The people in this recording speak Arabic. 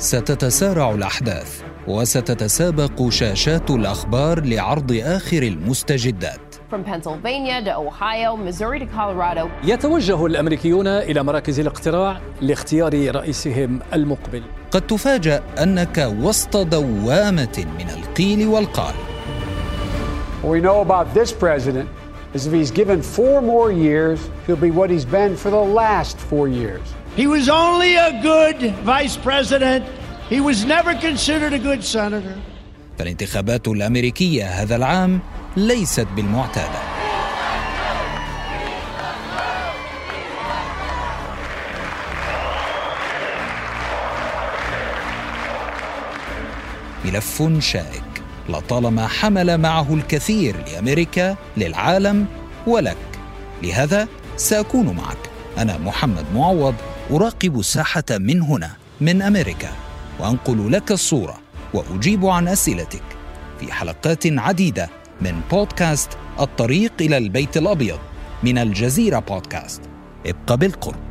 ستتسارع الاحداث وستتسابق شاشات الاخبار لعرض اخر المستجدات From Pennsylvania to Ohio, Missouri to Colorado. يتوجه الامريكيون إلى مراكز الاقتراع لاختيار رئيسهم المقبل. قد تفاجأ انك وسط دوامة من القيل والقال. What we know about this president is if he's given four more years, he'll be what he's been for the last four years. He was only a good vice president. He was never considered a good senator. فالانتخابات الأمريكية هذا العام ليست بالمعتادة. ملف شائك. لطالما حمل معه الكثير لأمريكا للعالم ولك. لهذا سأكون معك. أنا محمد معوض أراقب الساحة من هنا من أمريكا. وأنقل لك الصورة وأجيب عن أسئلتك في حلقات عديدة من بودكاست الطريق إلى البيت الأبيض من الجزيرة بودكاست. ابقى بالقرب.